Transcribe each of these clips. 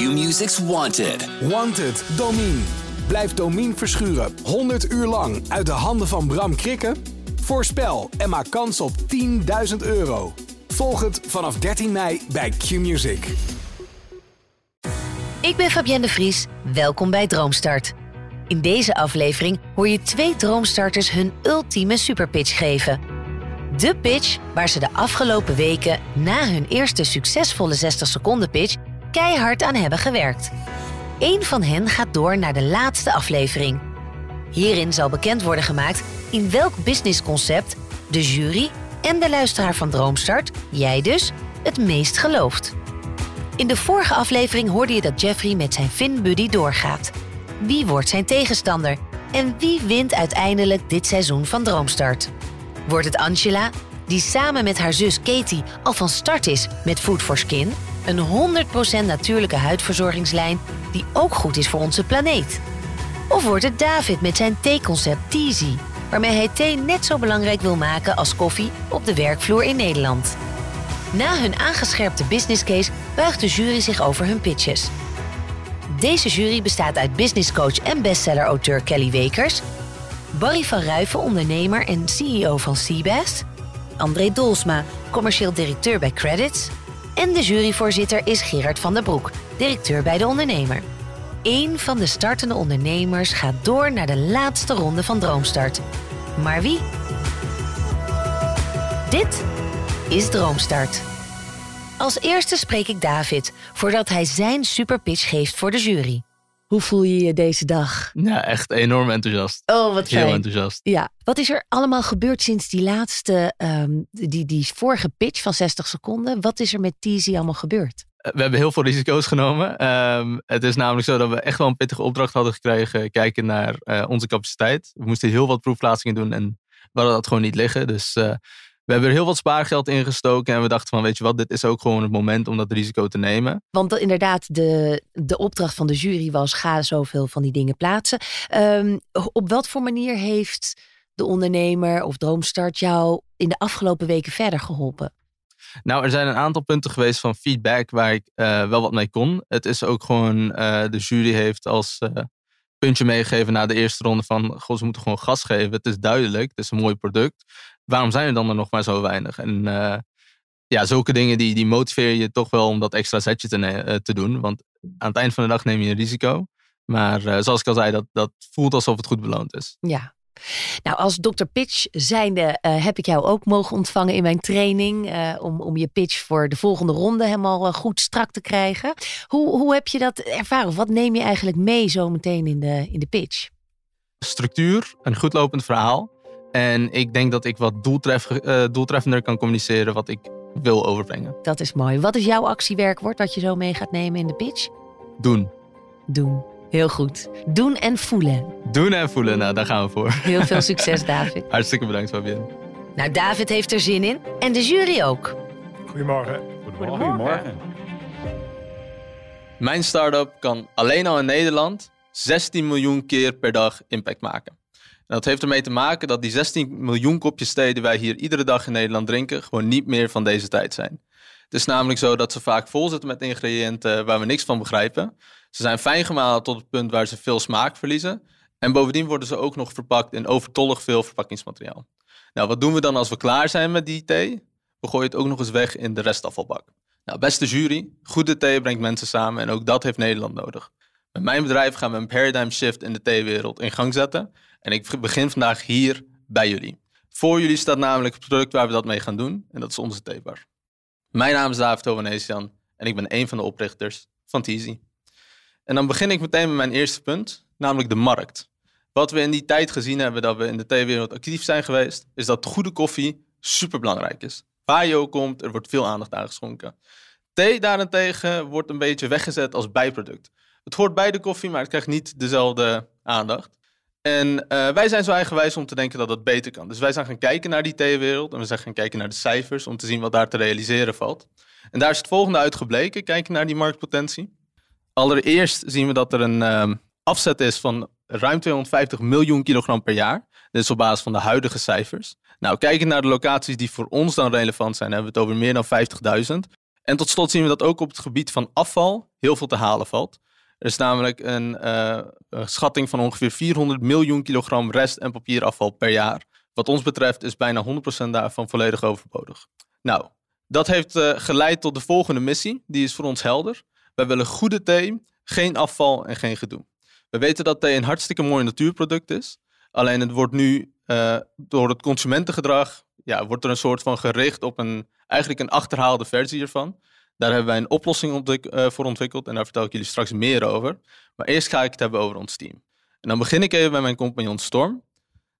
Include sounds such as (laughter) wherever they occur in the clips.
Q-Music's Wanted. Wanted, Domine. Blijf Domine verschuren 100 uur lang uit de handen van Bram Krikken? Voorspel en maak kans op 10.000 euro. Volg het vanaf 13 mei bij Q-Music. Ik ben Fabienne de Vries. Welkom bij Droomstart. In deze aflevering hoor je twee droomstarters hun ultieme superpitch geven. De pitch waar ze de afgelopen weken na hun eerste succesvolle 60 seconden pitch keihard aan hebben gewerkt. Eén van hen gaat door naar de laatste aflevering. Hierin zal bekend worden gemaakt in welk businessconcept de jury en de luisteraar van Droomstart, jij dus, het meest gelooft. In de vorige aflevering hoorde je dat Jeffrey met zijn Fin-buddy doorgaat. Wie wordt zijn tegenstander? En wie wint uiteindelijk dit seizoen van Droomstart? Wordt het Angela, die samen met haar zus Katie al van start is met Food for Skin? Een 100% natuurlijke huidverzorgingslijn die ook goed is voor onze planeet. Of wordt het David met zijn theeconcept Teasy, waarmee hij thee net zo belangrijk wil maken als koffie op de werkvloer in Nederland. Na hun aangescherpte business case buigt de jury zich over hun pitches. Deze jury bestaat uit businesscoach en bestseller-auteur Kelly Wekers, Barry van Ruiven, ondernemer en CEO van Seabass, André Dolsma, commercieel directeur bij Credits, en de juryvoorzitter is Gerard van der Broek, directeur bij de ondernemer. Eén van de startende ondernemers gaat door naar de laatste ronde van Droomstart. Maar wie? Dit is Droomstart. Als eerste spreek ik David voordat hij zijn superpitch geeft voor de jury. Hoe voel je je deze dag? Ja, echt enorm enthousiast. Oh, wat fijn. Heel enthousiast. Ja, wat is er allemaal gebeurd sinds die laatste, ehm, die, die vorige pitch van 60 seconden? Wat is er met Teasy allemaal gebeurd? Eh, We hebben heel veel risico's genomen. Ehm, het is namelijk zo dat we echt wel een pittige opdracht hadden gekregen. Kijken naar eh, onze capaciteit. We moesten heel wat proefplaatsingen doen en we hadden dat gewoon niet liggen. Dus eh, we hebben er heel wat spaargeld in gestoken. En we dachten van, weet je wat, dit is ook gewoon het moment om dat risico te nemen. Want inderdaad, de, de opdracht van de jury was: ga zoveel van die dingen plaatsen. Ehm, op wat voor manier heeft de ondernemer of Droomstart jou in de afgelopen weken verder geholpen? Nou, er zijn een aantal punten geweest van feedback waar ik eh, wel wat mee kon. Het is ook gewoon, eh, de jury heeft als eh, puntje meegegeven na de eerste ronde van, goh, ze moeten gewoon gas geven. Het is duidelijk, het is een mooi product. Waarom zijn er dan er nog maar zo weinig? En eh, ja, zulke dingen die, die motiveren je toch wel om dat extra zetje te, eh, te doen. Want aan het eind van de dag neem je een risico. Maar eh, zoals ik al zei, dat, dat voelt alsof het goed beloond is. Ja. Nou, als Dr. Pitch zijnde heb ik jou ook mogen ontvangen in mijn training. om, om je pitch voor de volgende ronde helemaal goed strak te krijgen. Hoe, hoe heb je dat ervaren? Of wat neem je eigenlijk mee zo meteen in de, in de pitch? Structuur, een goed lopend verhaal. En ik denk dat ik wat doeltref, eh, doeltreffender kan communiceren wat ik wil overbrengen. Dat is mooi. Wat is jouw actiewerkwoord wat je zo mee gaat nemen in de pitch? Doen. Doen. Heel goed. Doen en voelen. Doen en voelen, nou daar gaan we voor. Heel veel succes, (laughs) David. Hartstikke bedankt Fabienne. Nou, David heeft er zin in. En de jury ook. Goedemorgen. Goedemorgen. Mijn start-up kan alleen al in Nederland 16 miljoen keer per dag impact maken. Dat heeft ermee te maken dat die 16 miljoen kopjes thee die wij hier iedere dag in Nederland drinken, gewoon niet meer van deze tijd zijn. Het is namelijk zo dat ze vaak vol zitten met ingrediënten waar we niks van begrijpen. Ze zijn fijn gemalen tot het punt waar ze veel smaak verliezen. En bovendien worden ze ook nog verpakt in overtollig veel verpakkingsmateriaal. Nou, wat doen we dan als we klaar zijn met die thee? We gooien het ook nog eens weg in de restafvalbak. Nou, beste jury, goede thee brengt mensen samen en ook dat heeft Nederland nodig. Met mijn bedrijf gaan we een paradigm shift in de theewereld in gang zetten. En ik begin vandaag hier bij jullie. Voor jullie staat namelijk het product waar we dat mee gaan doen en dat is onze theebar. Mijn naam is David Ovanesian en ik ben een van de oprichters van Teasy. En dan begin ik meteen met mijn eerste punt, namelijk de markt. Wat we in die tijd gezien hebben dat we in de theewereld actief zijn geweest, is dat goede koffie superbelangrijk is. Waar je ook komt, er wordt veel aandacht aan geschonken. Thee daarentegen wordt een beetje weggezet als bijproduct. Het hoort bij de koffie, maar het krijgt niet dezelfde aandacht. En eh, wij zijn zo eigenwijs om te denken dat het beter kan. Dus wij zijn gaan kijken naar die theewereld en we zijn gaan kijken naar de cijfers om te zien wat daar te realiseren valt. En daar is het volgende uit gebleken, kijken naar die marktpotentie. Allereerst zien we dat er een ehm, afzet is van ruim 250 miljoen kilogram per jaar. Dit is op basis van de huidige cijfers. Nou, kijken naar de locaties die voor ons dan relevant zijn, hebben we het over meer dan 50.000. En tot slot zien we dat ook op het gebied van afval heel veel te halen valt. Er is namelijk een, uh, een schatting van ongeveer 400 miljoen kilogram rest- en papierafval per jaar. Wat ons betreft is bijna 100% daarvan volledig overbodig. Nou, dat heeft uh, geleid tot de volgende missie. Die is voor ons helder. Wij willen goede thee, geen afval en geen gedoe. We weten dat thee een hartstikke mooi natuurproduct is. Alleen het wordt nu uh, door het consumentengedrag, ja, wordt er een soort van gericht op een, eigenlijk een achterhaalde versie ervan. Daar hebben wij een oplossing uh, voor ontwikkeld en daar vertel ik jullie straks meer over. Maar eerst ga ik het hebben over ons team. En dan begin ik even bij mijn compagnon Storm.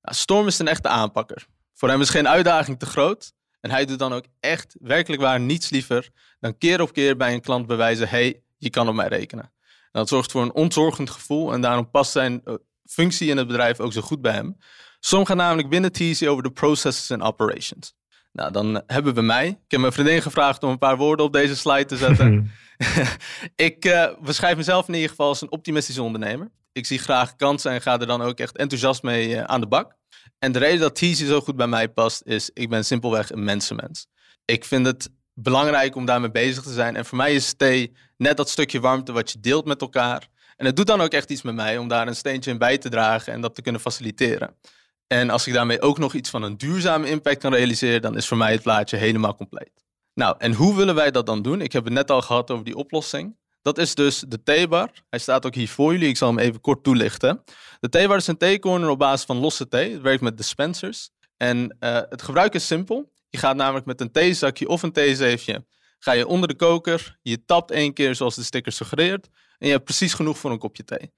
Nou, Storm is een echte aanpakker. Voor hem is geen uitdaging te groot. En hij doet dan ook echt, werkelijk waar, niets liever dan keer op keer bij een klant bewijzen: hey, je kan op mij rekenen. En dat zorgt voor een ontzorgend gevoel en daarom past zijn uh, functie in het bedrijf ook zo goed bij hem. Som gaat namelijk binnen TC over de processes en operations. Nou, dan hebben we mij. Ik heb mijn vriendin gevraagd om een paar woorden op deze slide te zetten. (laughs) (laughs) ik uh, beschrijf mezelf in ieder geval als een optimistische ondernemer. Ik zie graag kansen en ga er dan ook echt enthousiast mee uh, aan de bak. En de reden dat TC zo goed bij mij past, is ik ben simpelweg een mensenmens. Ik vind het belangrijk om daarmee bezig te zijn. En voor mij is thee net dat stukje warmte wat je deelt met elkaar. En het doet dan ook echt iets met mij om daar een steentje in bij te dragen en dat te kunnen faciliteren. En als ik daarmee ook nog iets van een duurzame impact kan realiseren, dan is voor mij het plaatje helemaal compleet. Nou, en hoe willen wij dat dan doen? Ik heb het net al gehad over die oplossing. Dat is dus de theebar. Hij staat ook hier voor jullie. Ik zal hem even kort toelichten. De theebar is een theecorner op basis van losse thee. Het werkt met dispensers. En uh, het gebruik is simpel. Je gaat namelijk met een theezakje of een theezeefje ga je onder de koker. Je tapt één keer zoals de sticker suggereert. En je hebt precies genoeg voor een kopje thee.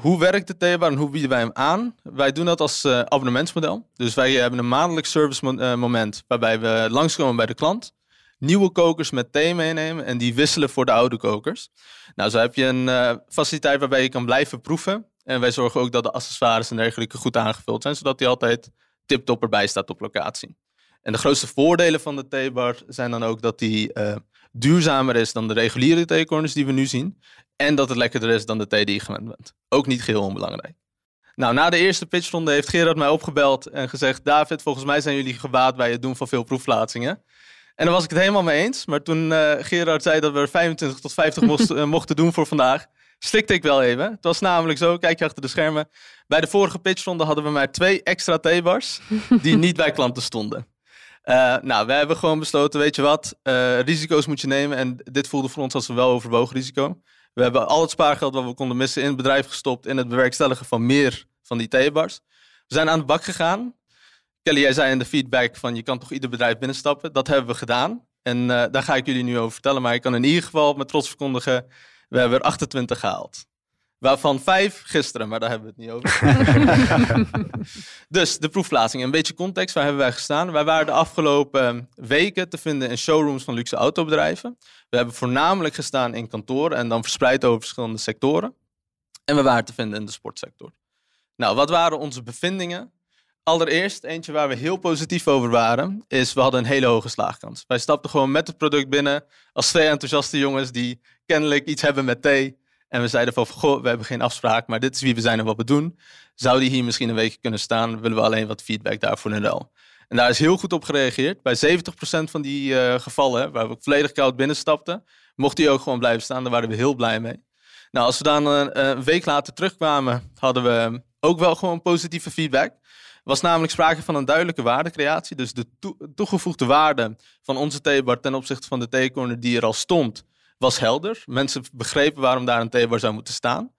Hoe werkt de theebar en hoe bieden wij hem aan? Wij doen dat als uh, abonnementsmodel. Dus wij hebben een maandelijk service uh, moment waarbij we langskomen bij de klant. Nieuwe kokers met thee meenemen en die wisselen voor de oude kokers. Nou, zo heb je een faciliteit waarbij je kan blijven proeven. En wij zorgen ook dat de accessoires en dergelijke goed aangevuld zijn, zodat die altijd tip-top erbij staat op locatie. En de grootste voordelen van de theebar zijn dan ook dat die duurzamer is dan de reguliere theecorners die we nu zien. En dat het lekkerder is dan de thee die je gewend bent. Ook niet geheel onbelangrijk. Nou, na de eerste pitchronde heeft Gerard mij opgebeld en gezegd: David, volgens mij zijn jullie gebaat bij het doen van veel proefplaatsingen. En daar was ik het helemaal mee eens. Maar toen uh, Gerard zei dat we er 25 tot 50 moest, uh, mochten doen voor vandaag, slikte ik wel even. Het was namelijk zo, kijk je achter de schermen. Bij de vorige pitchronde hadden we maar twee extra theebars die niet bij klanten stonden. Uh, nou, we hebben gewoon besloten, weet je wat, risico's moet je nemen. En dit voelde voor ons als een wel overwogen risico. We hebben al het spaargeld wat we konden missen in het bedrijf gestopt in het bewerkstelligen van meer van die theebars. We zijn aan de bak gegaan. Kelly, jij zei in de feedback van je kan toch ieder bedrijf binnenstappen. Dat hebben we gedaan. En uh, daar ga ik jullie nu over vertellen. Maar ik kan in ieder geval met trots verkondigen, we hebben er 28 gehaald. Waarvan vijf gisteren, maar daar hebben we het niet over. (laughs) dus de proefplaatsing. Een beetje context, waar hebben wij gestaan? Wij waren de afgelopen weken te vinden in showrooms van luxe autobedrijven. We hebben voornamelijk gestaan in kantoren en dan verspreid over verschillende sectoren. En we waren te vinden in de sportsector. Nou, wat waren onze bevindingen? Allereerst, eentje waar we heel positief over waren, is we hadden een hele hoge slaagkans. Wij stapten gewoon met het product binnen als twee enthousiaste jongens die kennelijk iets hebben met thee. En we zeiden van, goh, we hebben geen afspraak, maar dit is wie we zijn en wat we doen. Zou die hier misschien een weekje kunnen staan? Willen we alleen wat feedback daarvoor in ruil? En daar is heel goed op gereageerd. Bij 70% van die uh, gevallen, waar we volledig koud binnenstapten, mocht hij ook gewoon blijven staan. Daar waren we heel blij mee. Nou, als we dan een, een week later terugkwamen, hadden we ook wel gewoon positieve feedback. Was namelijk sprake van een duidelijke waardecreatie. Dus de to toegevoegde waarde van onze theebar ten opzichte van de theecorner die er al stond, was helder. Mensen begrepen waarom daar een theebar zou moeten staan.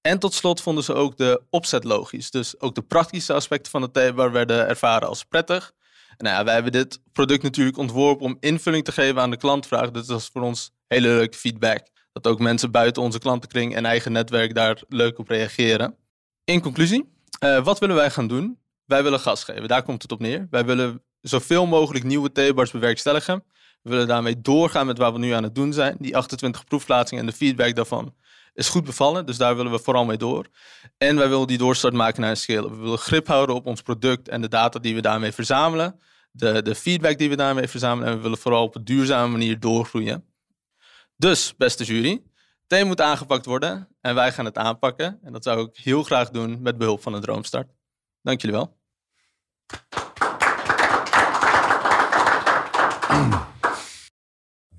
En tot slot vonden ze ook de opzet logisch. Dus ook de praktische aspecten van de theebar werden ervaren als prettig. Nou ja, wij hebben dit product natuurlijk ontworpen om invulling te geven aan de klantvraag. Dus dat is voor ons hele leuke feedback. Dat ook mensen buiten onze klantenkring en eigen netwerk daar leuk op reageren. In conclusie, uh, wat willen wij gaan doen? Wij willen gas geven, daar komt het op neer. Wij willen zoveel mogelijk nieuwe theebars bewerkstelligen. We willen daarmee doorgaan met wat we nu aan het doen zijn. Die 28 proefplaatsingen en de feedback daarvan is goed bevallen. Dus daar willen we vooral mee door. En wij willen die doorstart maken naar een scale. We willen grip houden op ons product en de data die we daarmee verzamelen. De, de feedback die we daarmee verzamelen. En we willen vooral op een duurzame manier doorgroeien. Dus, beste jury, thee moet aangepakt worden en wij gaan het aanpakken. En dat zou ik heel graag doen met behulp van een droomstart. Dank jullie wel.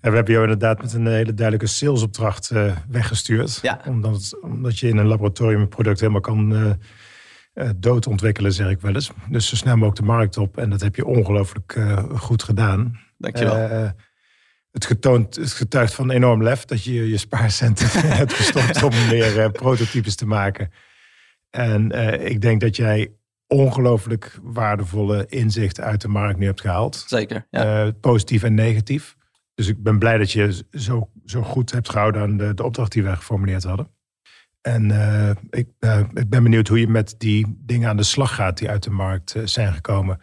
En we hebben jou inderdaad met een hele duidelijke salesopdracht uh, weggestuurd. Ja. Omdat, omdat je in een laboratorium een product helemaal kan uh, uh, doodontwikkelen, zeg ik wel eens. Dus zo snel mogelijk de markt op. En dat heb je ongelooflijk goed gedaan. Dankjewel. het, getoond, het getuigt van enorm lef dat je je spaarcenten (laughs) hebt gestopt om meer prototypes te maken. En ik denk dat jij ongelooflijk waardevolle inzichten uit de markt nu hebt gehaald. Zeker. Ja. positief en negatief. Dus ik ben blij dat je zo, zo goed hebt gehouden aan de, de opdracht die wij geformuleerd hadden. En uh, ik, uh, ik, ben benieuwd hoe je met die dingen aan de slag gaat die uit de markt uh, zijn gekomen.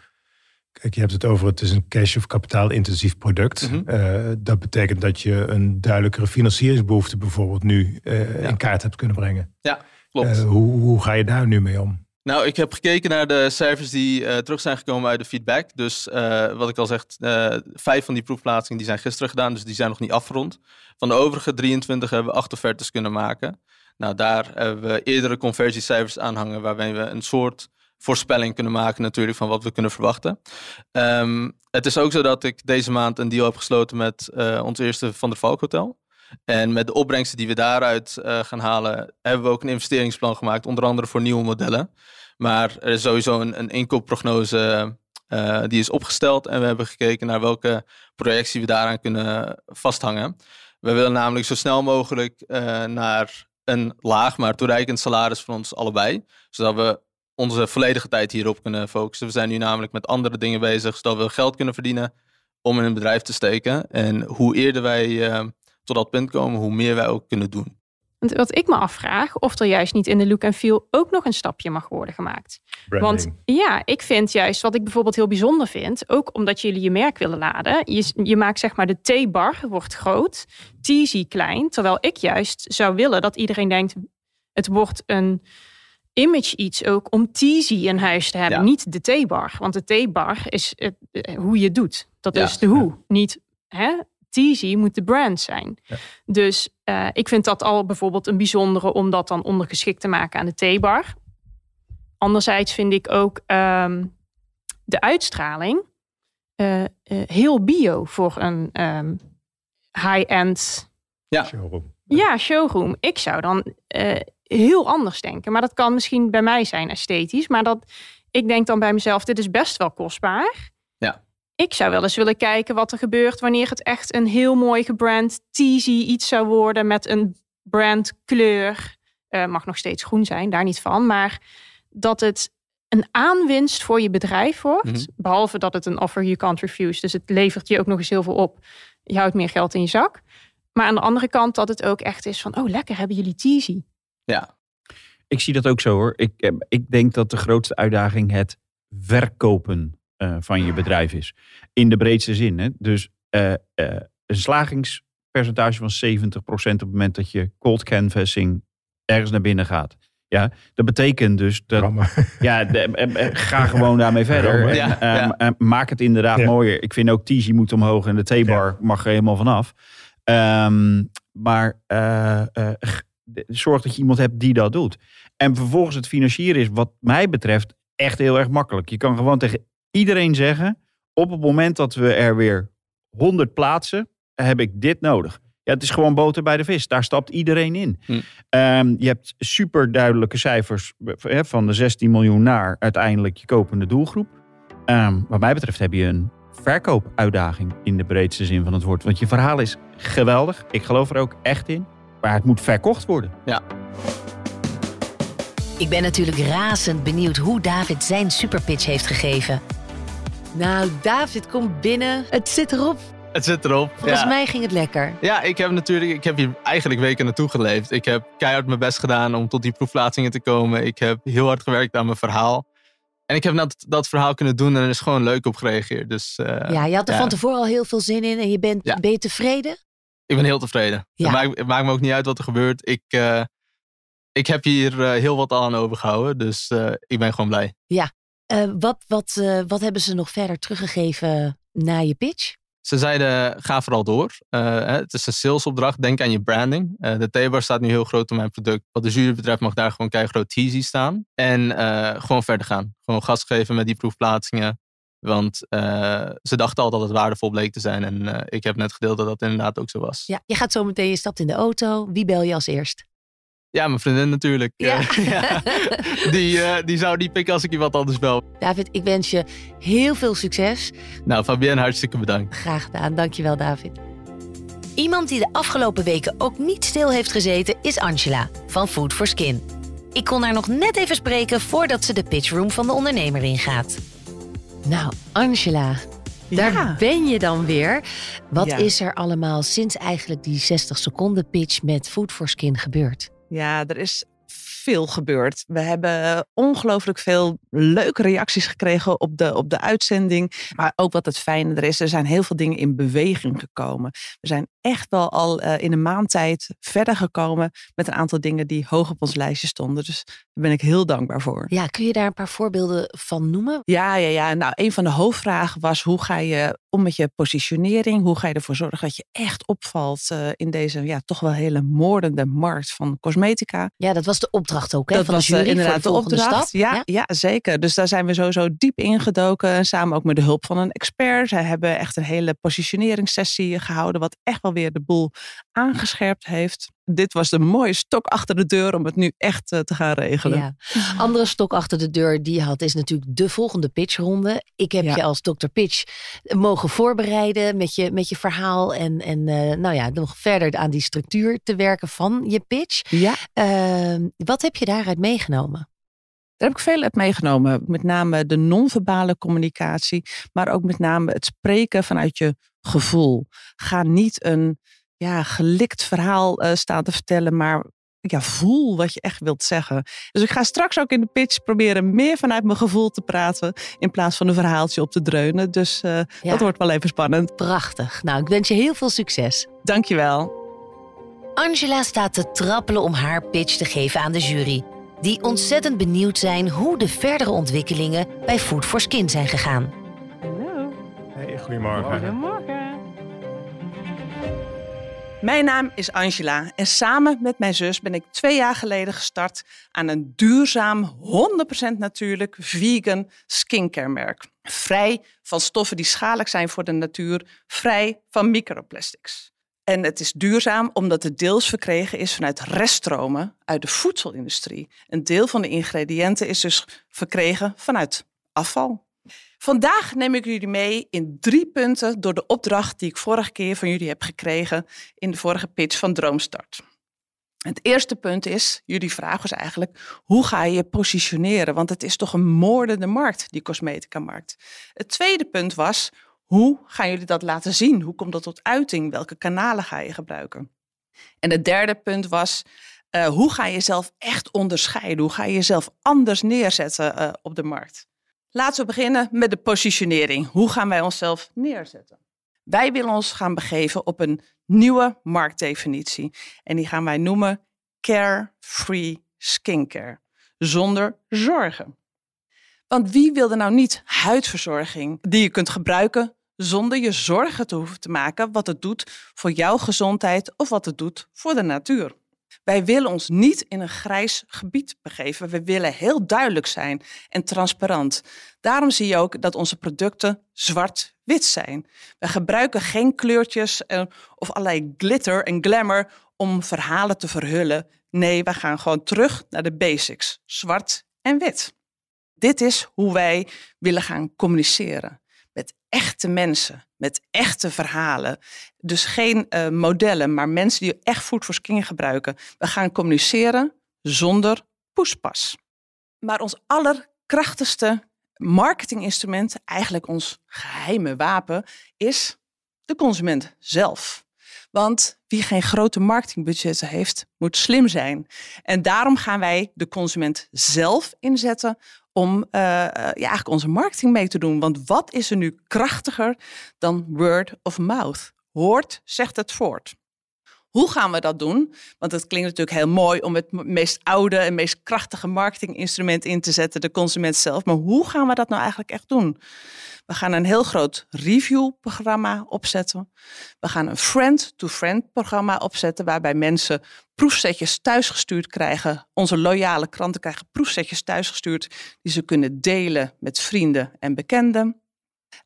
Kijk, je hebt het over het is een cash- of kapitaalintensief product. Mm -hmm. dat betekent dat je een duidelijkere financieringsbehoefte bijvoorbeeld nu ja. in kaart hebt kunnen brengen. Ja, klopt. hoe, hoe ga je daar nu mee om? Nou, ik heb gekeken naar de cijfers die uh, terug zijn gekomen uit de feedback. Dus uh, wat ik al zeg, uh, vijf van die proefplaatsingen die zijn gisteren gedaan, dus die zijn nog niet afgerond. Van de overige 23 hebben we acht offertes kunnen maken. Nou, daar hebben we eerdere conversiecijfers aan hangen, waarbij we een soort voorspelling kunnen maken natuurlijk van wat we kunnen verwachten. Um, het is ook zo dat ik deze maand een deal heb gesloten met ons eerste Van der Valk Hotel. En met de opbrengsten die we daaruit uh, gaan halen, hebben we ook een investeringsplan gemaakt, onder andere voor nieuwe modellen. Maar er is sowieso een, een inkoopprognose uh, die is opgesteld en we hebben gekeken naar welke projectie we daaraan kunnen vasthangen. We willen namelijk zo snel mogelijk uh, naar een laag, maar toereikend salaris van ons allebei, zodat we onze volledige tijd hierop kunnen focussen. We zijn nu namelijk met andere dingen bezig, zodat we geld kunnen verdienen om in een bedrijf te steken. En hoe eerder wij tot dat punt komen, hoe meer wij ook kunnen doen. Want wat ik me afvraag, of er juist niet in de look en feel ook nog een stapje mag worden gemaakt. Branding. Want ja, ik vind juist wat ik bijvoorbeeld heel bijzonder vind, ook omdat jullie je merk willen laden. Je, je maakt zeg maar de T-bar wordt groot, Teasy klein. Terwijl ik juist zou willen dat iedereen denkt, het wordt een image iets ook om Teasy in huis te hebben. Ja. Niet de T-bar. Want de T-bar is het, eh, hoe je het doet. Dat Ja. is de hoe. Niet hè, Teasy moet de brand zijn. Ja. Dus eh, ik vind dat al bijvoorbeeld een bijzondere om dat dan ondergeschikt te maken aan de T-bar. Anderzijds vind ik ook ehm, de uitstraling eh, eh, heel bio voor een ehm, high-end Showroom. ja, showroom. Ik zou dan eh, heel anders denken. Maar dat kan misschien bij mij zijn esthetisch. Maar dat, ik denk dan bij mezelf, dit is best wel kostbaar. Ja. Ik zou wel eens willen kijken wat er gebeurt wanneer het echt een heel mooi gebrand teasy iets zou worden met een brandkleur. Eh mag nog steeds groen zijn, daar niet van. Maar dat het een aanwinst voor je bedrijf wordt. Mhm. Behalve dat het een offer you can't refuse. Dus het levert je ook nog eens heel veel op. Je houdt meer geld in je zak. Maar aan de andere kant dat het ook echt is van... oh, lekker, hebben jullie teasy. Ja, Ik zie dat ook zo hoor. Ik, eh, ik denk dat de grootste uitdaging het verkopen eh, van je bedrijf is. In de breedste zin. Hè? Dus eh, eh, een slagingspercentage van 70% op het moment dat je cold canvassing ergens naar binnen gaat. Ja, dat betekent dus dat (laughs) ja, de- ga gewoon daarmee verder. En, Ja, ehm, en maak het inderdaad Ja. mooier. Ik vind ook Tizi moet omhoog en de T-bar mag er helemaal vanaf. Ehm, maar zorg dat je iemand hebt die dat doet. En vervolgens het financieren is wat mij betreft echt heel erg makkelijk. Je kan gewoon tegen iedereen zeggen... op het moment dat we er weer 100 plaatsen, heb ik dit nodig. Ja, het is gewoon boter bij de vis. Daar stapt iedereen in. Hm. Ehm, je hebt super duidelijke cijfers hè, van de 16 miljoen naar uiteindelijk je kopende doelgroep. Ehm, wat mij betreft heb je een verkoopuitdaging in de breedste zin van het woord. Want je verhaal is geweldig. Ik geloof er ook echt in. Maar het moet verkocht worden. Ik ben natuurlijk razend benieuwd hoe David zijn superpitch heeft gegeven. Nou, David komt binnen. Het zit erop. het zit erop. Volgens ja. mij ging het lekker. Ja, ik heb natuurlijk, ik heb hier eigenlijk weken naartoe geleefd. Ik heb keihard mijn best gedaan om tot die proefplaatsingen te komen. Ik heb heel hard gewerkt aan mijn verhaal. En ik heb dat, dat verhaal kunnen doen en er is gewoon leuk op gereageerd. Dus eh, ja, je had er ja. van tevoren al heel veel zin in en je bent, Ja. ben je tevreden? ik ben heel tevreden. Ja. Het, maakt, het maakt me ook niet uit wat er gebeurt. Ik, eh, ik heb hier eh, heel wat aan overgehouden, dus ik ben gewoon blij. Eh, wat, wat, eh, wat hebben ze nog verder teruggegeven na je pitch? Ze zeiden, ga vooral door. Eh, het is een salesopdracht. Denk aan je branding. De T-bar staat nu heel groot op mijn product. Wat de jury betreft mag daar gewoon keihard teasy staan. En gewoon verder gaan. Gewoon gas geven met die proefplaatsingen. Want ze dachten al dat het waardevol bleek te zijn. En ik heb net gedeeld dat dat inderdaad ook zo was. Ja, je gaat zo meteen, je stapt in de auto. Wie bel je als eerst? Ja, mijn vriendin natuurlijk. Ja. Eh, (laughs) ja. Die, eh, die zou die pikken als ik iemand anders bel. David, ik wens je heel veel succes. Nou, Fabienne, hartstikke bedankt. Graag gedaan. Dankjewel, David. Iemand die de afgelopen weken ook niet stil heeft gezeten is Angela van Food for Skin. Ik kon haar nog net even spreken voordat ze de pitchroom van de ondernemer ingaat. Nou, Angela, daar Ja. ben je dan weer. Wat Ja. is er allemaal sinds eigenlijk die 60 seconden pitch met Food for Skin gebeurd? Ja, er is veel gebeurd. We hebben ongelooflijk veel leuke reacties gekregen op de, op de uitzending. Maar ook wat het fijne er is, er zijn heel veel dingen in beweging gekomen. We zijn echt wel al eh, in een maand tijd verder gekomen met een aantal dingen die hoog op ons lijstje stonden. Dus daar ben ik heel dankbaar voor. Ja, kun je daar een paar voorbeelden van noemen? Ja, ja, ja. Nou, een van de hoofdvragen was hoe ga je om met je positionering? Hoe ga je ervoor zorgen dat je echt opvalt eh, in deze ja, toch wel hele moordende markt van cosmetica? Ja, dat was de opdracht ook, hè? Dat van was de jury eh, inderdaad voor de volgende opdracht. stap. Ja, ja. zeker. Dus daar zijn we sowieso diep ingedoken. En samen ook met de hulp van een expert. Zij hebben echt een hele positioneringssessie gehouden. Wat echt wel weer de boel aangescherpt heeft. Dit was de mooie stok achter de deur om het nu echt eh, te gaan regelen. Ja. Andere stok achter de deur die je had is natuurlijk de volgende pitchronde. Ik heb Ja. je als Dr. Pitch mogen voorbereiden met je, met je verhaal en, en eh, nou ja, nog verder aan die structuur te werken van je pitch. Ja, Ehm, wat heb je daaruit meegenomen? Daar heb ik veel uit meegenomen. Met name de non-verbale communicatie. Maar ook met name het spreken vanuit je gevoel. Ga niet een ja, gelikt verhaal eh, staan te vertellen. Maar ja, voel wat je echt wilt zeggen. Dus ik ga straks ook in de pitch proberen meer vanuit mijn gevoel te praten. In plaats van een verhaaltje op te dreunen. Dus eh, Ja. dat wordt wel even spannend. Prachtig. Nou, ik wens je heel veel succes. Dankjewel. Angela staat te trappelen om haar pitch te geven aan de jury. Die ontzettend benieuwd zijn hoe de verdere ontwikkelingen bij Food for Skin zijn gegaan. Hallo. Hey, goedemorgen. Goedemorgen. Mijn naam is Angela en samen met mijn zus ben ik twee jaar geleden gestart aan een duurzaam, 100% natuurlijk vegan skincare merk. Vrij van stoffen die schadelijk zijn voor de natuur, vrij van microplastics. En het is duurzaam omdat het deels verkregen is vanuit reststromen uit de voedselindustrie. Een deel van de ingrediënten is dus verkregen vanuit afval. Vandaag neem ik jullie mee in drie punten door de opdracht die ik vorige keer van jullie heb gekregen in de vorige pitch van Droomstart. Het eerste punt is, jullie vraag was eigenlijk, hoe ga je je positioneren? Want het is toch een moordende markt, die cosmetica-markt. Het tweede punt was, hoe gaan jullie dat laten zien? Hoe komt dat tot uiting? Welke kanalen ga je gebruiken? En het derde punt was, eh, hoe ga je jezelf echt onderscheiden? Hoe ga je jezelf anders neerzetten eh, op de markt? Laten we beginnen met de positionering. Hoe gaan wij onszelf neerzetten? Wij willen ons gaan begeven op een nieuwe marktdefinitie. En die gaan wij noemen care-free skincare. Zonder zorgen. Want wie wil er nou niet huidverzorging die je kunt gebruiken zonder je zorgen te hoeven te maken wat het doet voor jouw gezondheid of wat het doet voor de natuur? Wij willen ons niet in een grijs gebied begeven. We willen heel duidelijk zijn en transparant. Daarom zie je ook dat onze producten zwart-wit zijn. We gebruiken geen kleurtjes eh, of allerlei glitter en glamour om verhalen te verhullen. Nee, we gaan gewoon terug naar de basics: zwart en wit. Dit is hoe wij willen gaan communiceren. Echte mensen, met echte verhalen. Dus geen uh, modellen, maar mensen die echt Food for Skin gebruiken. We gaan communiceren zonder poespas. Maar ons allerkrachtigste marketinginstrument, eigenlijk ons geheime wapen, is de consument zelf. Want wie geen grote marketingbudgetten heeft, moet slim zijn. En daarom gaan wij de consument zelf inzetten om uh, ja, eigenlijk onze marketing mee te doen. Want wat is er nu krachtiger dan word of mouth? Hoort, zegt het voort. Hoe gaan we dat doen? Want het klinkt natuurlijk heel mooi om het meest oude en meest krachtige marketinginstrument in te zetten, de consument zelf. Maar hoe gaan we dat nou eigenlijk echt doen? We gaan een heel groot reviewprogramma opzetten. We gaan een friend-to-friend programma opzetten, waarbij mensen proefsetjes thuisgestuurd krijgen. Onze loyale klanten krijgen proefsetjes thuisgestuurd die ze kunnen delen met vrienden en bekenden.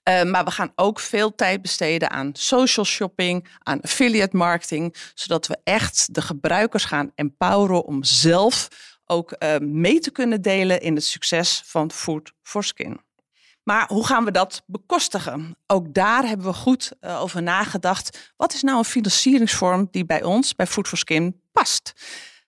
Uh, maar we gaan ook veel tijd besteden aan social shopping, aan affiliate marketing, zodat we echt de gebruikers gaan empoweren om zelf ook uh, mee te kunnen delen in het succes van Food for Skin. Maar hoe gaan we dat bekostigen? Ook daar hebben we goed uh, over nagedacht. Wat is nou een financieringsvorm die bij ons, bij Food for Skin, past?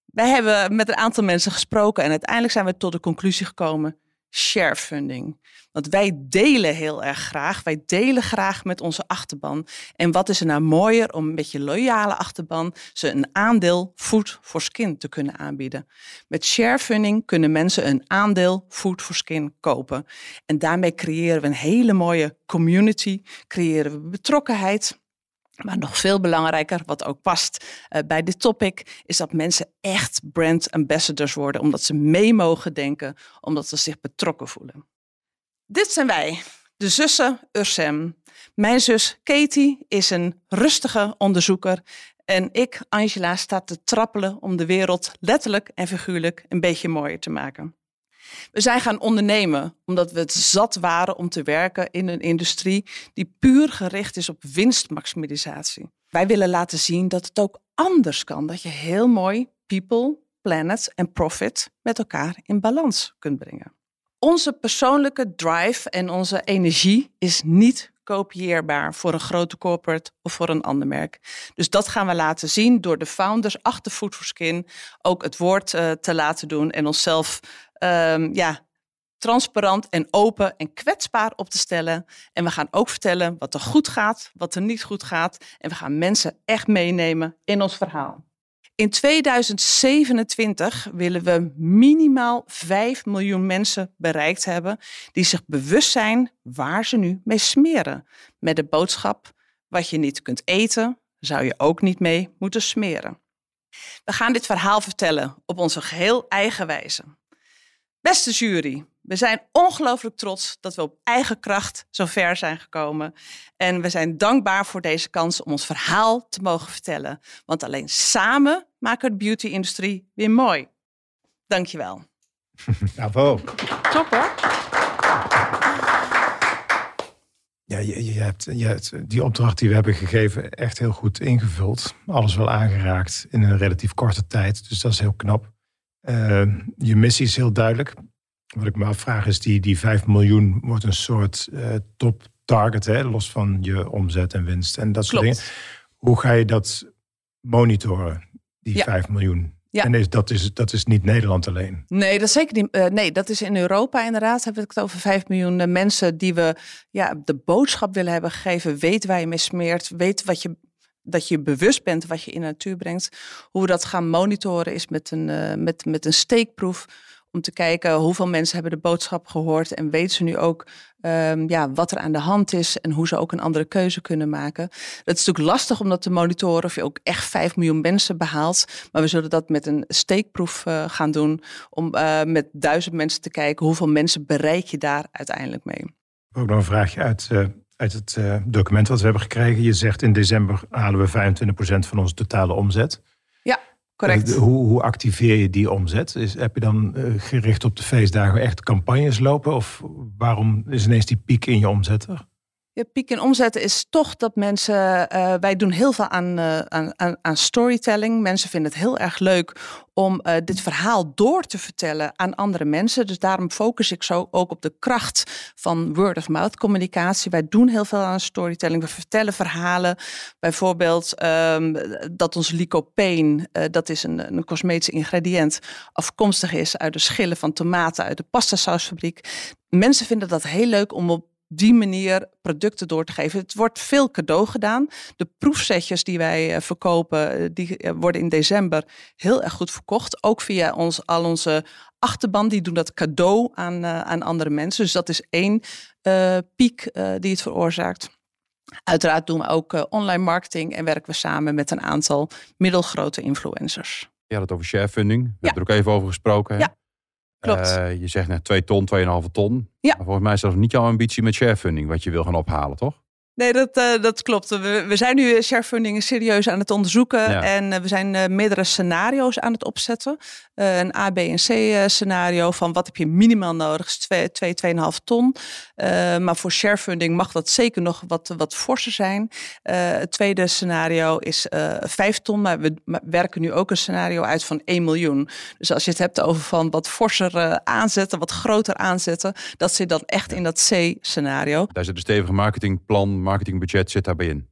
Wij hebben met een aantal mensen gesproken en uiteindelijk zijn we tot de conclusie gekomen: share funding. Want wij delen heel erg graag. Wij delen graag met onze achterban. En wat is er nou mooier om met je loyale achterban ze een aandeel food for skin te kunnen aanbieden. Met share funding kunnen mensen een aandeel food for skin kopen. En daarmee creëren we een hele mooie community, creëren we betrokkenheid. Maar nog veel belangrijker, wat ook past uh, bij dit topic, is dat mensen echt brand ambassadors worden, omdat ze mee mogen denken, omdat ze zich betrokken voelen. Dit zijn wij, de zussen Ursem. Mijn zus Katie is een rustige onderzoeker en ik, Angela, sta te trappelen om de wereld letterlijk en figuurlijk een beetje mooier te maken. We zijn gaan ondernemen omdat we het zat waren om te werken in een industrie die puur gericht is op winstmaximalisatie. Wij willen laten zien dat het ook anders kan, dat je heel mooi people, planet en profit met elkaar in balans kunt brengen. Onze persoonlijke drive en onze energie is niet kopieerbaar voor een grote corporate of voor een ander merk. Dus dat gaan we laten zien door de founders achter Food for Skin ook het woord uh, te laten doen en onszelf um, ja, transparant en open en kwetsbaar op te stellen. En we gaan ook vertellen wat er goed gaat, wat er niet goed gaat. En we gaan mensen echt meenemen in ons verhaal. In 2027 willen we minimaal 5 miljoen mensen bereikt hebben die zich bewust zijn waar ze nu mee smeren. Met de boodschap: wat je niet kunt eten, zou je ook niet mee moeten smeren. We gaan dit verhaal vertellen op onze geheel eigen wijze. Beste jury, we zijn ongelooflijk trots dat we op eigen kracht zo ver zijn gekomen. En we zijn dankbaar voor deze kans om ons verhaal te mogen vertellen. Want alleen samen maken we de beauty-industrie weer mooi. Dankjewel. (laughs) Bravo. Top hoor. Ja, je, je, hebt, je hebt die opdracht die we hebben gegeven echt heel goed ingevuld. Alles wel aangeraakt in een relatief korte tijd. Dus dat is heel knap. Uh, je missie is heel duidelijk. Wat ik me afvraag is, die, die 5 miljoen wordt een soort uh, top target, hè, los van je omzet en winst en dat soort Klopt. dingen. Hoe ga je dat monitoren, die Ja. 5 miljoen? Ja. En is, dat, is, dat is niet Nederland alleen. Nee, dat is zeker niet. eh, nee, dat is in Europa inderdaad. Hebben we het over 5 miljoen eh, mensen die we ja, de boodschap willen hebben gegeven. Weet waar je mee smeert. Weet wat je, dat je bewust bent wat je in de natuur brengt. Hoe we dat gaan monitoren is met een, eh, met, met een steekproef. Om te kijken hoeveel mensen hebben de boodschap gehoord. En weten ze nu ook ehm, ja, wat er aan de hand is. En hoe ze ook een andere keuze kunnen maken. Het is natuurlijk lastig om dat te monitoren. Of je ook echt 5 miljoen mensen behaalt. Maar we zullen dat met een steekproef eh, gaan doen. Om eh, met duizend mensen te kijken. Hoeveel mensen bereik je daar uiteindelijk mee. Ook nog een vraagje uit, uit het eh, document wat we hebben gekregen. Je zegt in december halen we 25% van onze totale omzet. Correct. Eh, hoe, hoe activeer je die omzet? Is, heb je dan eh, gericht op de feestdagen echt campagnes lopen? Of waarom is ineens die piek in je omzet er? Ja, piek in omzetten is toch dat mensen. eh, wij doen heel veel aan, eh, aan, aan, aan storytelling. Mensen vinden het heel erg leuk om eh, dit verhaal door te vertellen aan andere mensen. Dus daarom focus ik zo ook op de kracht van word-of-mouth communicatie. Wij doen heel veel aan storytelling. We vertellen verhalen. Bijvoorbeeld ehm, dat ons lycopene, dat is een, een cosmetisch ingrediënt, afkomstig is uit de schillen van tomaten uit de pastasausfabriek. Mensen vinden dat heel leuk om op die manier producten door te geven. Het wordt veel cadeau gedaan. De proefsetjes die wij eh, verkopen, eh, die eh, worden in december heel erg goed verkocht. Ook via ons, al onze achterban, die doen dat cadeau aan, aan andere mensen. Dus dat is één piek die het veroorzaakt. Uiteraard doen we ook online marketing en werken we samen met een aantal middelgrote influencers. Je had het over sharefunding. We Ja. hebben er ook even over gesproken. Hè? Ja, klopt. Eh, je zegt net 2 ton, 2,5 ton. Ja. Maar volgens mij is dat nog niet jouw ambitie met sharefunding, wat je wil gaan ophalen, toch? Nee, dat, eh, dat klopt. We, we zijn nu sharefunding serieus aan het onderzoeken. Ja. En eh, we zijn eh, meerdere scenario's aan het opzetten. Eh, een A, B en C eh, scenario van wat heb je minimaal nodig? Is 2, 2, 2,5 ton. Eh, maar voor sharefunding mag dat zeker nog wat, wat forser zijn. Eh, het tweede scenario is eh 5 ton. Maar we werken nu ook een scenario uit van 1 miljoen. Dus als je het hebt over van wat forser eh, aanzetten, wat groter aanzetten. Dat zit dan echt in dat C-scenario. Daar zit een stevige marketingplan, marketingbudget zit daarbij in.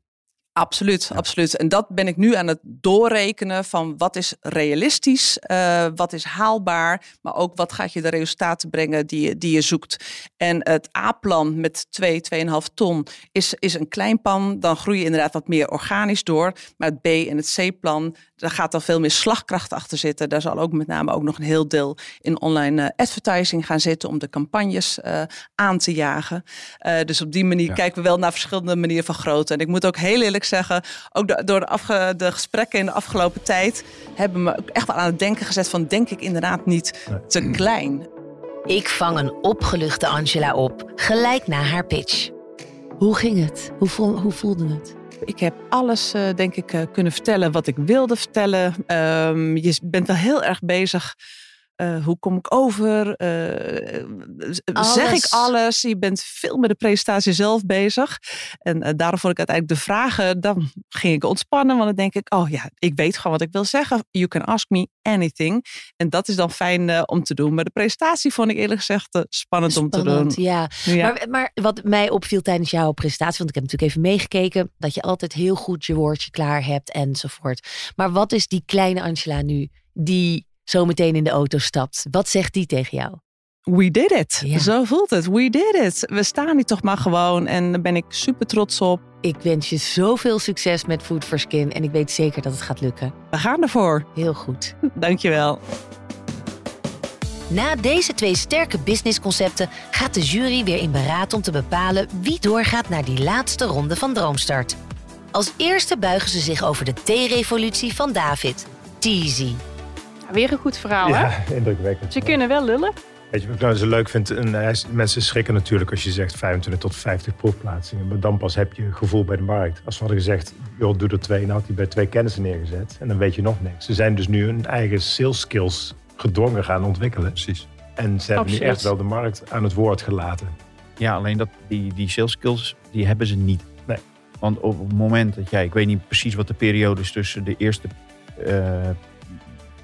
Absoluut, absoluut. En dat ben ik nu aan het doorrekenen van wat is realistisch, eh, wat is haalbaar, maar ook wat gaat je de resultaten brengen die je, die je zoekt. En het A-plan met 2, 2,5 ton is, is een klein plan. Dan groei je inderdaad wat meer organisch door. Maar het B en het C-plan, daar gaat dan veel meer slagkracht achter zitten. Daar zal ook met name ook nog een heel deel in online eh, advertising gaan zitten om de campagnes eh, aan te jagen. Eh, dus op die manier Ja. kijken we wel naar verschillende manieren van grootte. En ik moet ook heel eerlijk zeggen, ook do- door de, afge- de gesprekken in de afgelopen tijd hebben me ook echt wel aan het denken gezet van denk ik inderdaad niet te klein. Ik vang een opgeluchte Angela op, gelijk na haar pitch. Hoe ging het? Hoe voelde het? Ik heb alles, eh, denk ik, eh, kunnen vertellen wat ik wilde vertellen. Ehm, je bent wel heel erg bezig. Eh, hoe kom ik over? Eh, zeg ik Alles. Je bent veel met de presentatie zelf bezig. En eh, daarom vond ik uiteindelijk de vragen. Dan ging ik ontspannen. Want dan denk ik, oh ja, ik weet gewoon wat ik wil zeggen. You can ask me anything. En dat is dan fijn eh, om te doen. Maar de presentatie vond ik eerlijk gezegd eh, spannend, om te doen. ja. Ja. Maar, maar wat mij opviel tijdens jouw presentatie, want ik heb natuurlijk even meegekeken, dat je altijd heel goed je woordje klaar hebt enzovoort. Maar wat is die kleine Angela nu, die zo meteen in de auto stapt? Wat zegt die tegen jou? We did it. Ja. Zo voelt het. We did it. We staan hier toch maar gewoon. En daar ben ik super trots op. Ik wens je zoveel succes met Food for Skin en ik weet zeker dat het gaat lukken. We gaan ervoor. Heel goed. (laughs) Dankjewel. Na deze twee sterke businessconcepten gaat de jury weer in beraad om te bepalen wie doorgaat naar die laatste ronde van Droomstart. Als eerste buigen ze zich over de theerevolutie van David. Teasy. Weer een goed verhaal, hè? Ja, (laughs) indrukwekkend. Ze kunnen wel lullen. Weet je wat ik nou zo leuk vind? En is- mensen schrikken natuurlijk als je zegt 25 tot 50 proefplaatsingen. Maar dan pas heb je een gevoel bij de markt. Als we hadden gezegd, joh, doe er twee. En had hij bij twee kennissen neergezet. En dan weet je nog niks. Ze zijn dus nu hun eigen sales skills gedwongen gaan ontwikkelen. Precies. En ze hebben nu echt wel de markt aan het woord gelaten. Ja, alleen dat, die, die sales skills, die hebben ze niet. Nee. Want op het moment dat jij, ik weet niet precies wat de periode is tussen de eerste eh,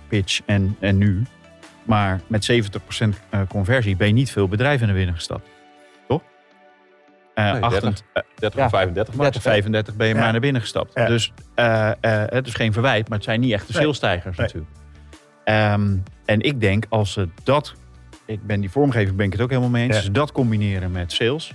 pitch en, en nu. Maar met 70% eh, conversie ben je niet veel bedrijven naar binnen gestapt. Toch? Eh Nee, 28 eh, 30 Ja. of 35 maar. 30, 35 ben je Ja. maar naar binnen gestapt. Ja. Dus eh, eh, het is geen verwijt, maar het zijn niet echt de Nee. salesstijgers Nee. natuurlijk. Ehm, en ik denk als ze dat, ik ben die vormgeving ben ik het ook helemaal mee eens, Ja. als ze dat combineren met sales,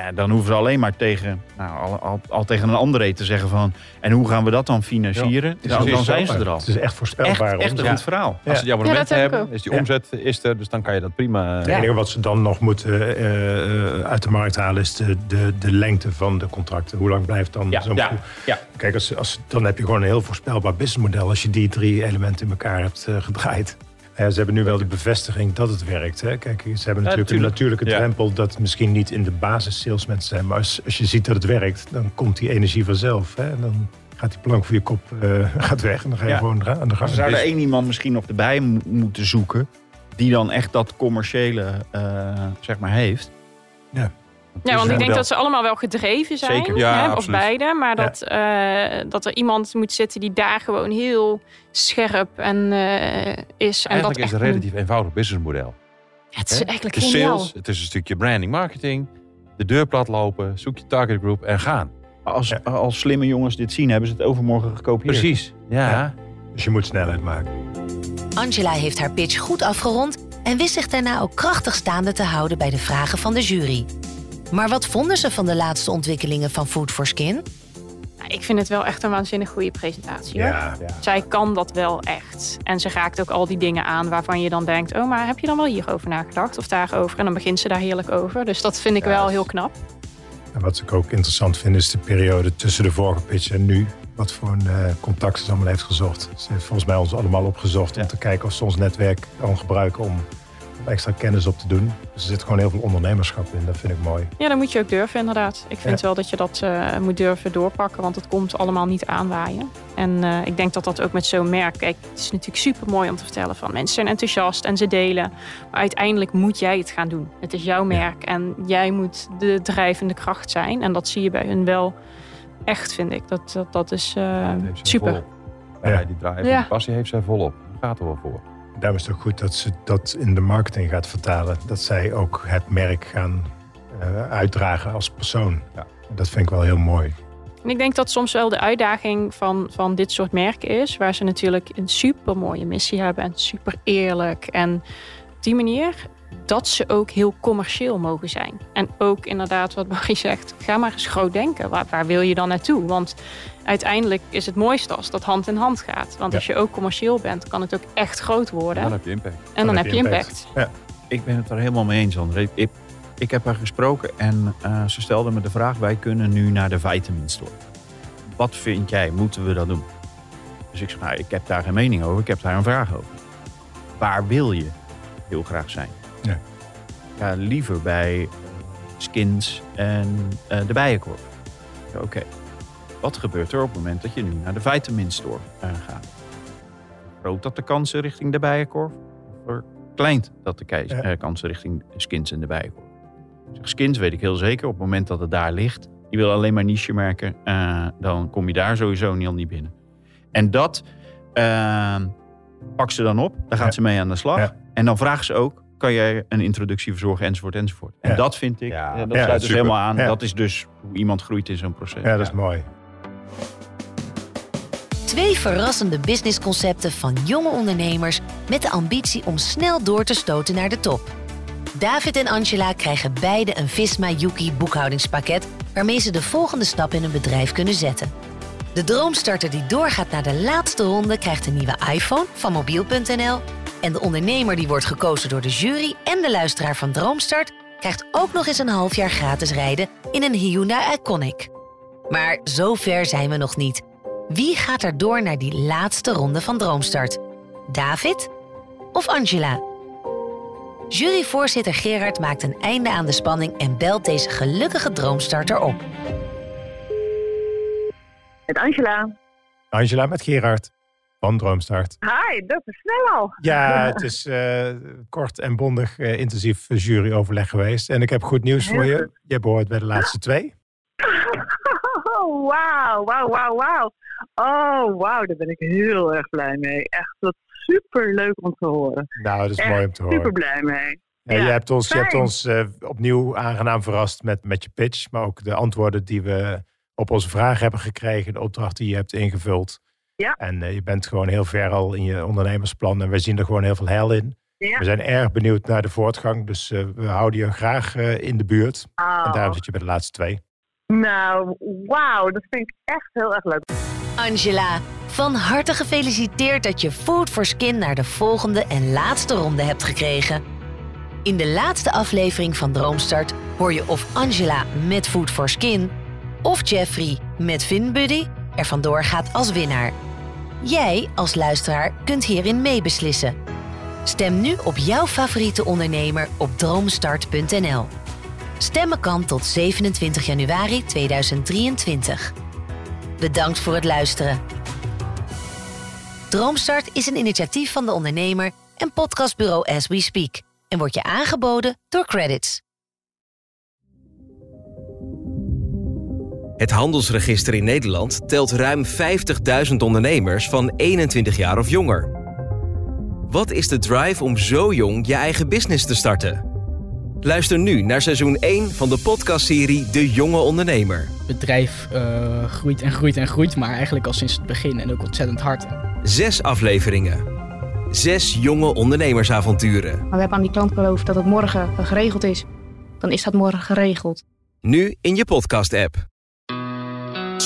Eh, dan hoeven ze alleen maar tegen, nou, al, al, al tegen een andere te zeggen van, en hoe gaan we dat dan financieren? Het is dan, dan zijn ze er al. Het is echt Echt, voorspelbaar. echt een omzet. goed verhaal. Als ze het jouw Ja, hebben, is die Ja. omzet is er, dus dan kan je dat prima. Het eh, enige wat ze dan nog moeten eh, eh, uit de markt halen is de, de, de lengte van de contracten. Hoe lang blijft dan Ja, zo'n ja. Kijk, als, als, dan heb je gewoon een heel voorspelbaar businessmodel als je die drie elementen in elkaar hebt eh, gedraaid. Ja, ze hebben nu wel de bevestiging dat het werkt. Hè? Kijk, ze hebben natuurlijk tuurlijk. een natuurlijke Ja. drempel dat misschien niet in de basis salesmensen zijn. Maar als, als je ziet dat het werkt, dan komt die energie vanzelf. Hè? En dan gaat die plank voor je kop eh, (laughs) gaat weg en dan ga je Ja. gewoon aan de gang. Ze zouden Dus- één iemand misschien nog erbij mo- moeten zoeken, die dan echt dat commerciële, eh, zeg maar, heeft. Ja, want ik denk model. dat ze allemaal wel gedreven zijn. Zeker. Ja, hè, of beide. Maar Ja. dat, eh, dat er iemand moet zitten die daar gewoon heel scherp en, eh, is. En Eigenlijk dat is het een relatief eenvoudig businessmodel. Ja, het is Hè? eigenlijk Het is geniaal. sales, het is een stukje branding, marketing. De deur plat lopen, zoek je target group en gaan. Als, Ja. als slimme jongens dit zien, hebben ze het overmorgen gekopieerd. Precies. Ja. Ja. Dus je moet snelheid maken. Angela heeft haar pitch goed afgerond en wist zich daarna ook krachtig staande te houden bij de vragen van de jury. Maar wat vonden ze van de laatste ontwikkelingen van Food for Skin? Nou, ik vind het wel echt een waanzinnig goede presentatie. Hoor. Ja, Zij kan dat wel echt. En ze raakt ook al die dingen aan waarvan je dan denkt... oh, maar heb je dan wel hierover nagedacht of daarover? En dan begint ze daar heerlijk over. Dus dat vind ik wel heel knap. En wat ik ook interessant vind is de periode tussen de vorige pitch en nu. Wat voor een eh, contact ze allemaal heeft gezocht. Ze heeft volgens mij ons allemaal opgezocht Ja. om te kijken of ze ons netwerk kan gebruiken om extra kennis op te doen. Dus er zit gewoon heel veel ondernemerschap in. Dat vind ik mooi. Ja, dan moet je ook durven inderdaad. Ik vind Ja. wel dat je dat eh, moet durven doorpakken, want het komt allemaal niet aanwaaien. En eh, ik denk dat dat ook met zo'n merk, kijk, het is natuurlijk super mooi om te vertellen van mensen zijn enthousiast en ze delen. Maar uiteindelijk moet jij het gaan doen. Het is jouw merk en jij moet de drijvende kracht zijn. En dat zie je bij hun wel echt, vind ik. Dat, dat, dat is eh, Ja, super. Ja, Ja. die drive, Ja. die passie heeft zij volop. Gaat er wel voor. Daarom is het ook goed dat ze dat in de marketing gaat vertalen. Dat zij ook het merk gaan eh, uitdragen als persoon. Ja. Dat vind ik wel heel mooi. En ik denk dat soms wel de uitdaging van, van dit soort merken is, waar ze natuurlijk een super mooie missie hebben en super eerlijk. En op die manier dat ze ook heel commercieel mogen zijn. En ook inderdaad, wat Marie zegt, ga maar eens groot denken. Waar, waar wil je dan naartoe? Want uiteindelijk is het mooiste als dat hand in hand gaat. Want Ja. als je ook commercieel bent, kan het ook echt groot worden. En dan heb je impact. en dan, heb je impact. Ik ben het er helemaal mee eens, André. Ik, ik heb haar gesproken en eh, ze stelde me de vraag... wij kunnen nu naar de Vitamin Store. Wat vind jij? Moeten we dat doen? Dus ik zeg, nou, ik heb daar geen mening over. Ik heb daar een vraag over. Waar wil je heel graag zijn? Ja. Ja, liever bij Skins en eh, de Bijenkorf. Ja, Oké. Wat gebeurt er op het moment dat je nu naar de Vitamin Store eh, gaat? Groot dat de kansen richting de Bijenkorf? Of verkleint dat de Ja. eh, kansen richting Skins en de Bijenkorf? Zeg, Skins weet ik heel zeker. Op het moment dat het daar ligt, je wil alleen maar niche merken, dan kom je daar sowieso niet al niet binnen. En dat pakt ze dan op. Daar gaat Ja. ze mee aan de slag. En dan vraagt ze ook, kan jij een introductie verzorgen, enzovoort, enzovoort. En Ja. dat vind ik, Ja. eh, dat Ja, sluit dus super. helemaal aan. Ja. Dat is dus hoe iemand groeit in zo'n proces. Ja, dat is mooi. Twee verrassende businessconcepten van jonge ondernemers met de ambitie om snel door te stoten naar de top. David en Angela krijgen beide een Visma Yuki boekhoudingspakket waarmee ze de volgende stap in hun bedrijf kunnen zetten. De droomstarter die doorgaat naar de laatste ronde krijgt een nieuwe iPhone van mobiel.nl en de ondernemer die wordt gekozen door de jury en de luisteraar van Droomstart krijgt ook nog eens een half jaar gratis rijden in een Hyundai Iconic. Maar zover zijn we nog niet. Wie gaat er door naar die laatste ronde van Droomstart? David of Angela? Juryvoorzitter Gerard maakt een einde aan de spanning en belt deze gelukkige droomstarter op. Met Angela. Angela met Gerard van Droomstart. Hi, dat is snel al. Ja, (laughs) het is eh, kort en bondig eh, intensief juryoverleg geweest. En ik heb goed nieuws voor je. Je behoort bij de laatste (gasps) twee. Oh, wauw, wauw, wauw, wauw. Oh, wauw, daar ben ik heel erg blij mee. Echt, dat super leuk om te horen. Nou, dat is Echt mooi om te horen. Super blij mee. Ja, je hebt ons, je hebt ons eh, opnieuw aangenaam verrast met, met je pitch. Maar ook de antwoorden die we op onze vragen hebben gekregen. De opdracht die je hebt ingevuld. Ja. En eh, je bent gewoon heel ver al in je ondernemersplan. En wij zien er gewoon heel veel heil in. Ja. We zijn erg benieuwd naar de voortgang. Dus eh, we houden je graag eh, in de buurt. En Oh, daarom zit je bij de laatste twee. nou, wauw, dat vind ik echt heel erg leuk. Angela, van harte gefeliciteerd dat je Food for Skin naar de volgende en laatste ronde hebt gekregen. In de laatste aflevering van Droomstart hoor je of Angela met Food for Skin of Jeffrey met FinBuddy er vandoor gaat als winnaar. Jij als luisteraar kunt hierin meebeslissen. Stem nu op jouw favoriete ondernemer op droomstart.nl. Stemmen kan tot 27 januari 2023. Bedankt voor het luisteren. Droomstart is een initiatief van de ondernemer en podcastbureau As We Speak en wordt je aangeboden door Credits. Het handelsregister in Nederland telt ruim 50.000 ondernemers van 21 jaar of jonger. Wat is de drive om zo jong je eigen business te starten? Luister nu naar seizoen 1 van de podcastserie De Jonge Ondernemer. Het bedrijf eh, groeit en groeit en groeit, maar eigenlijk al sinds het begin en ook ontzettend hard. Zes afleveringen. Zes jonge ondernemersavonturen. Maar we hebben aan die klant beloofd dat het morgen geregeld is. Dan is dat morgen geregeld. Nu in je podcast-app.